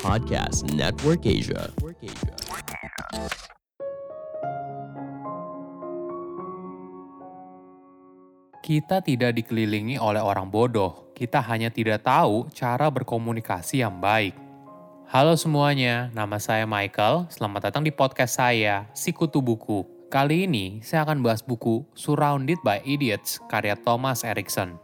Podcast Network Asia. Kita tidak dikelilingi oleh orang bodoh, kita hanya tidak tahu cara berkomunikasi yang baik. Halo semuanya, nama saya Michael. Selamat datang di podcast saya, Sikutu Buku. Kali ini saya akan bahas buku Surrounded by Idiots karya Thomas Erikson.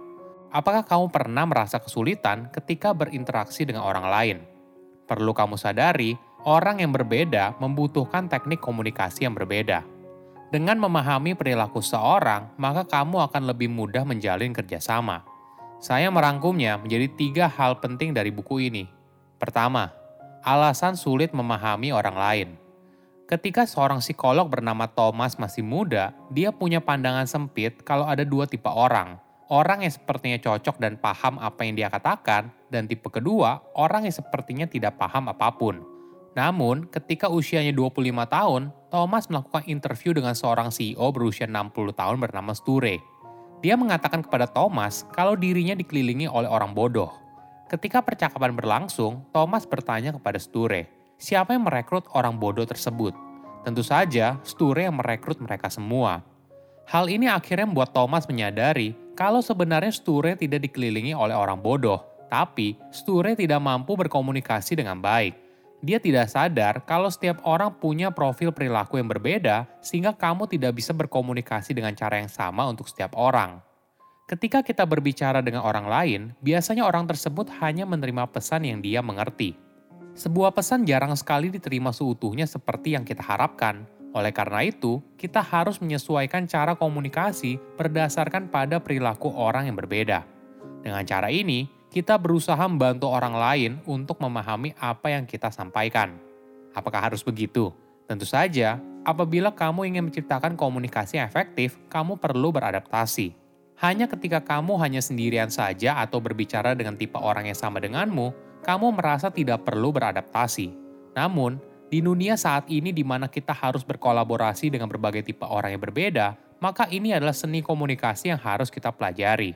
Apakah kamu pernah merasa kesulitan ketika berinteraksi dengan orang lain? Perlu kamu sadari, orang yang berbeda membutuhkan teknik komunikasi yang berbeda. Dengan memahami perilaku seorang, maka kamu akan lebih mudah menjalin kerjasama. Saya merangkumnya menjadi tiga hal penting dari buku ini. Pertama, alasan sulit memahami orang lain. Ketika seorang psikolog bernama Thomas masih muda, dia punya pandangan sempit kalau ada dua tipe orang. Orang yang sepertinya cocok dan paham apa yang dia katakan, dan tipe kedua, orang yang sepertinya tidak paham apa pun. Namun, ketika usianya 25 tahun, Thomas melakukan interview dengan seorang CEO berusia 60 tahun bernama Sture. Dia mengatakan kepada Thomas kalau dirinya dikelilingi oleh orang bodoh. Ketika percakapan berlangsung, Thomas bertanya kepada Sture, siapa yang merekrut orang bodoh tersebut? Tentu saja, Sture yang merekrut mereka semua. Hal ini akhirnya membuat Thomas menyadari kalau sebenarnya Sture tidak dikelilingi oleh orang bodoh, tapi Sture tidak mampu berkomunikasi dengan baik. Dia tidak sadar kalau setiap orang punya profil perilaku yang berbeda, sehingga kamu tidak bisa berkomunikasi dengan cara yang sama untuk setiap orang. Ketika kita berbicara dengan orang lain, biasanya orang tersebut hanya menerima pesan yang dia mengerti. Sebuah pesan jarang sekali diterima seutuhnya seperti yang kita harapkan. Oleh karena itu, kita harus menyesuaikan cara komunikasi berdasarkan pada perilaku orang yang berbeda. Dengan cara ini, kita berusaha membantu orang lain untuk memahami apa yang kita sampaikan. Apakah harus begitu? Tentu saja, apabila kamu ingin menciptakan komunikasi efektif, kamu perlu beradaptasi. Hanya ketika kamu hanya sendirian saja atau berbicara dengan tipe orang yang sama denganmu, kamu merasa tidak perlu beradaptasi. Namun, di dunia saat ini di mana kita harus berkolaborasi dengan berbagai tipe orang yang berbeda, maka ini adalah seni komunikasi yang harus kita pelajari.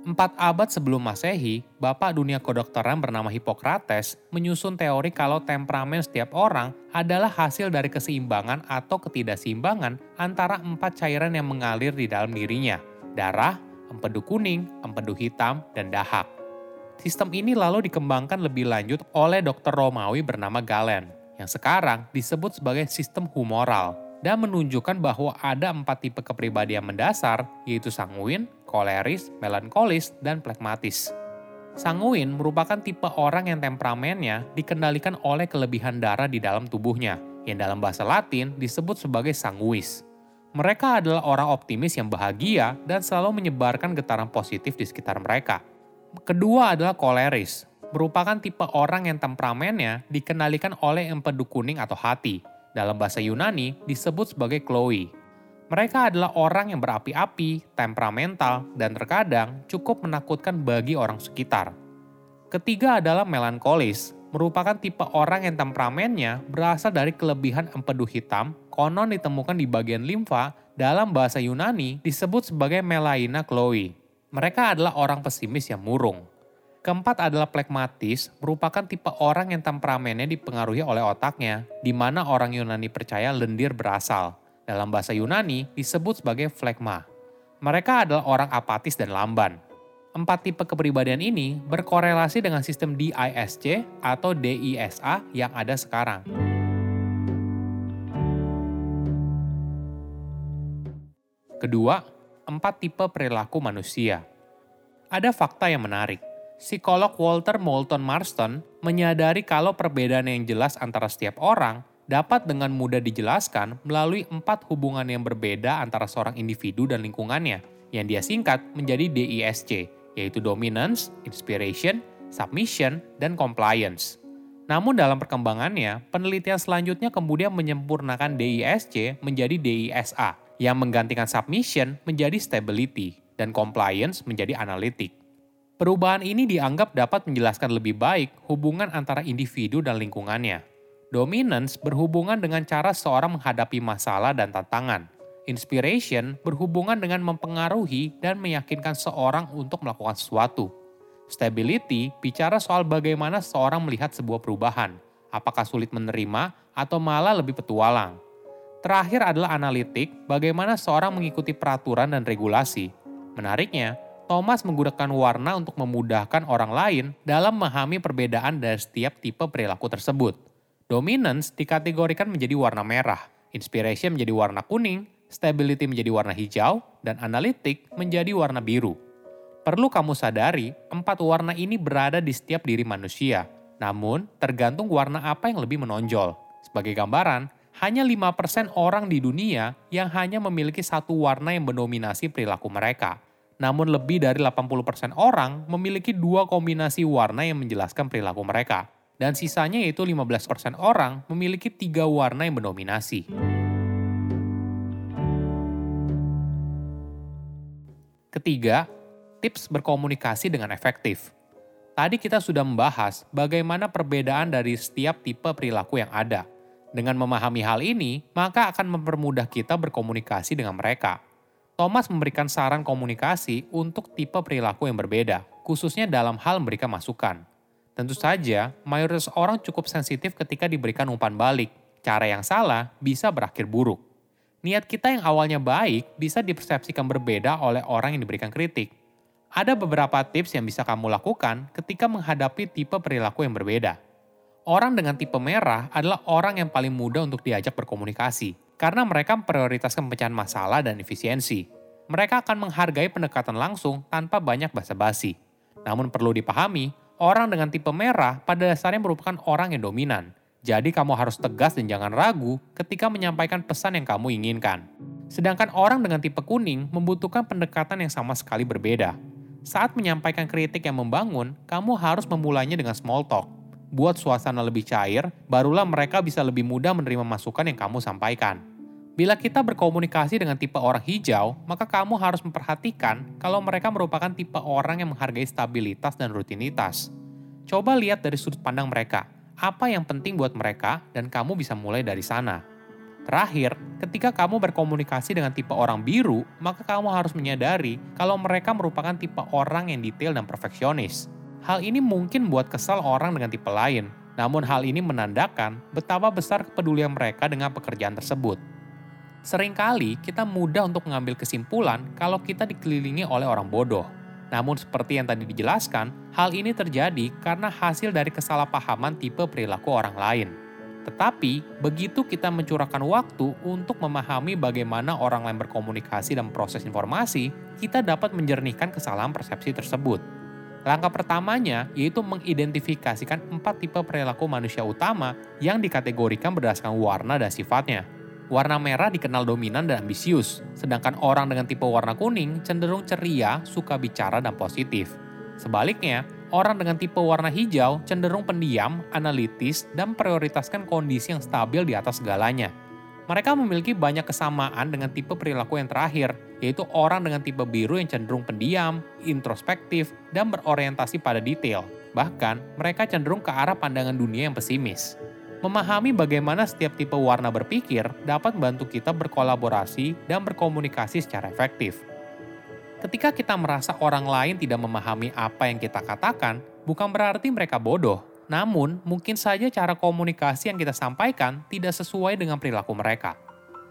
Empat abad sebelum Masehi, bapak dunia kedokteran bernama Hippocrates menyusun teori kalau temperamen setiap orang adalah hasil dari keseimbangan atau ketidakseimbangan antara empat cairan yang mengalir di dalam dirinya, darah, empedu kuning, empedu hitam, dan dahak. Sistem ini lalu dikembangkan lebih lanjut oleh dokter Romawi bernama Galen, yang sekarang disebut sebagai sistem humoral, dan menunjukkan bahwa ada empat tipe kepribadian mendasar, yaitu sanguin, koleris, melankolis, dan plekmatis. Sanguin merupakan tipe orang yang temperamennya dikendalikan oleh kelebihan darah di dalam tubuhnya, yang dalam bahasa Latin disebut sebagai sanguis. Mereka adalah orang optimis yang bahagia dan selalu menyebarkan getaran positif di sekitar mereka. Kedua adalah koleris, merupakan tipe orang yang temperamennya dikendalikan oleh empedu kuning atau hati. Dalam bahasa Yunani disebut sebagai Chloe. Mereka adalah orang yang berapi-api, temperamental, dan terkadang cukup menakutkan bagi orang sekitar. Ketiga adalah melankolis, merupakan tipe orang yang temperamennya berasal dari kelebihan empedu hitam, konon ditemukan di bagian limfa, dalam bahasa Yunani disebut sebagai melaina chloe. Mereka adalah orang pesimis yang murung. Keempat adalah plekmatis, merupakan tipe orang yang temperamennya dipengaruhi oleh otaknya, di mana orang Yunani percaya lendir berasal dalam bahasa Yunani disebut sebagai flekma. Mereka adalah orang apatis dan lamban. Empat tipe kepribadian ini berkorelasi dengan sistem DISC atau DISA yang ada sekarang. Kedua, empat tipe perilaku manusia. Ada fakta yang menarik. Psikolog Walter Moulton Marston menyadari kalau perbedaan yang jelas antara setiap orang dapat dengan mudah dijelaskan melalui empat hubungan yang berbeda antara seorang individu dan lingkungannya, yang dia singkat menjadi DISC, yaitu dominance, inspiration, submission, dan compliance. Namun dalam perkembangannya, penelitian selanjutnya kemudian menyempurnakan DISC menjadi DISA, yang menggantikan submission menjadi stability, dan compliance menjadi analytic. Perubahan ini dianggap dapat menjelaskan lebih baik hubungan antara individu dan lingkungannya. Dominance berhubungan dengan cara seorang menghadapi masalah dan tantangan. Inspiration berhubungan dengan mempengaruhi dan meyakinkan seorang untuk melakukan sesuatu. Stability bicara soal bagaimana seorang melihat sebuah perubahan, apakah sulit menerima atau malah lebih petualang. Terakhir adalah analitik, bagaimana seorang mengikuti peraturan dan regulasi. Menariknya, Thomas menggunakan warna untuk memudahkan orang lain dalam memahami perbedaan dari setiap tipe perilaku tersebut. Dominance dikategorikan menjadi warna merah, inspiration menjadi warna kuning, stability menjadi warna hijau, dan analitik menjadi warna biru. Perlu kamu sadari, empat warna ini berada di setiap diri manusia. Namun, tergantung warna apa yang lebih menonjol. Sebagai gambaran, hanya 5% orang di dunia yang hanya memiliki satu warna yang mendominasi perilaku mereka. Namun lebih dari 80% orang memiliki dua kombinasi warna yang menjelaskan perilaku mereka. Dan sisanya yaitu 15% orang memiliki tiga warna yang mendominasi. Ketiga, tips berkomunikasi dengan efektif. Tadi kita sudah membahas bagaimana perbedaan dari setiap tipe perilaku yang ada. Dengan memahami hal ini, maka akan mempermudah kita berkomunikasi dengan mereka. Thomas memberikan saran komunikasi untuk tipe perilaku yang berbeda, khususnya dalam hal memberikan masukan. Tentu saja, mayoritas orang cukup sensitif ketika diberikan umpan balik. Cara yang salah bisa berakhir buruk. Niat kita yang awalnya baik bisa dipersepsikan berbeda oleh orang yang diberikan kritik. Ada beberapa tips yang bisa kamu lakukan ketika menghadapi tipe perilaku yang berbeda. Orang dengan tipe merah adalah orang yang paling mudah untuk diajak berkomunikasi, karena mereka memprioritaskan pemecahan masalah dan efisiensi. Mereka akan menghargai pendekatan langsung tanpa banyak basa-basi. Namun perlu dipahami, orang dengan tipe merah pada dasarnya merupakan orang yang dominan. Jadi kamu harus tegas dan jangan ragu ketika menyampaikan pesan yang kamu inginkan. Sedangkan orang dengan tipe kuning membutuhkan pendekatan yang sama sekali berbeda. Saat menyampaikan kritik yang membangun, kamu harus memulainya dengan small talk. Buat suasana lebih cair, barulah mereka bisa lebih mudah menerima masukan yang kamu sampaikan. Bila kita berkomunikasi dengan tipe orang hijau, maka kamu harus memperhatikan kalau mereka merupakan tipe orang yang menghargai stabilitas dan rutinitas. Coba lihat dari sudut pandang mereka, apa yang penting buat mereka, dan kamu bisa mulai dari sana. Terakhir, ketika kamu berkomunikasi dengan tipe orang biru, maka kamu harus menyadari kalau mereka merupakan tipe orang yang detail dan perfeksionis. Hal ini mungkin buat kesal orang dengan tipe lain, namun hal ini menandakan betapa besar kepedulian mereka dengan pekerjaan tersebut. Seringkali kita mudah untuk mengambil kesimpulan kalau kita dikelilingi oleh orang bodoh. Namun seperti yang tadi dijelaskan, hal ini terjadi karena hasil dari kesalahpahaman tipe perilaku orang lain. Tetapi, begitu kita mencurahkan waktu untuk memahami bagaimana orang lain berkomunikasi dan proses informasi, kita dapat menjernihkan kesalahan persepsi tersebut. Langkah pertamanya yaitu mengidentifikasikan empat tipe perilaku manusia utama yang dikategorikan berdasarkan warna dan sifatnya. Warna merah dikenal dominan dan ambisius, sedangkan orang dengan tipe warna kuning cenderung ceria, suka bicara, dan positif. Sebaliknya, Orang dengan tipe warna hijau cenderung pendiam, analitis, dan prioritaskan kondisi yang stabil di atas segalanya. Mereka memiliki banyak kesamaan dengan tipe perilaku yang terakhir, yaitu orang dengan tipe biru yang cenderung pendiam, introspektif, dan berorientasi pada detail. Bahkan, mereka cenderung ke arah pandangan dunia yang pesimis. Memahami bagaimana setiap tipe warna berpikir dapat membantu kita berkolaborasi dan berkomunikasi secara efektif. Ketika kita merasa orang lain tidak memahami apa yang kita katakan, bukan berarti mereka bodoh. Namun, mungkin saja cara komunikasi yang kita sampaikan tidak sesuai dengan perilaku mereka.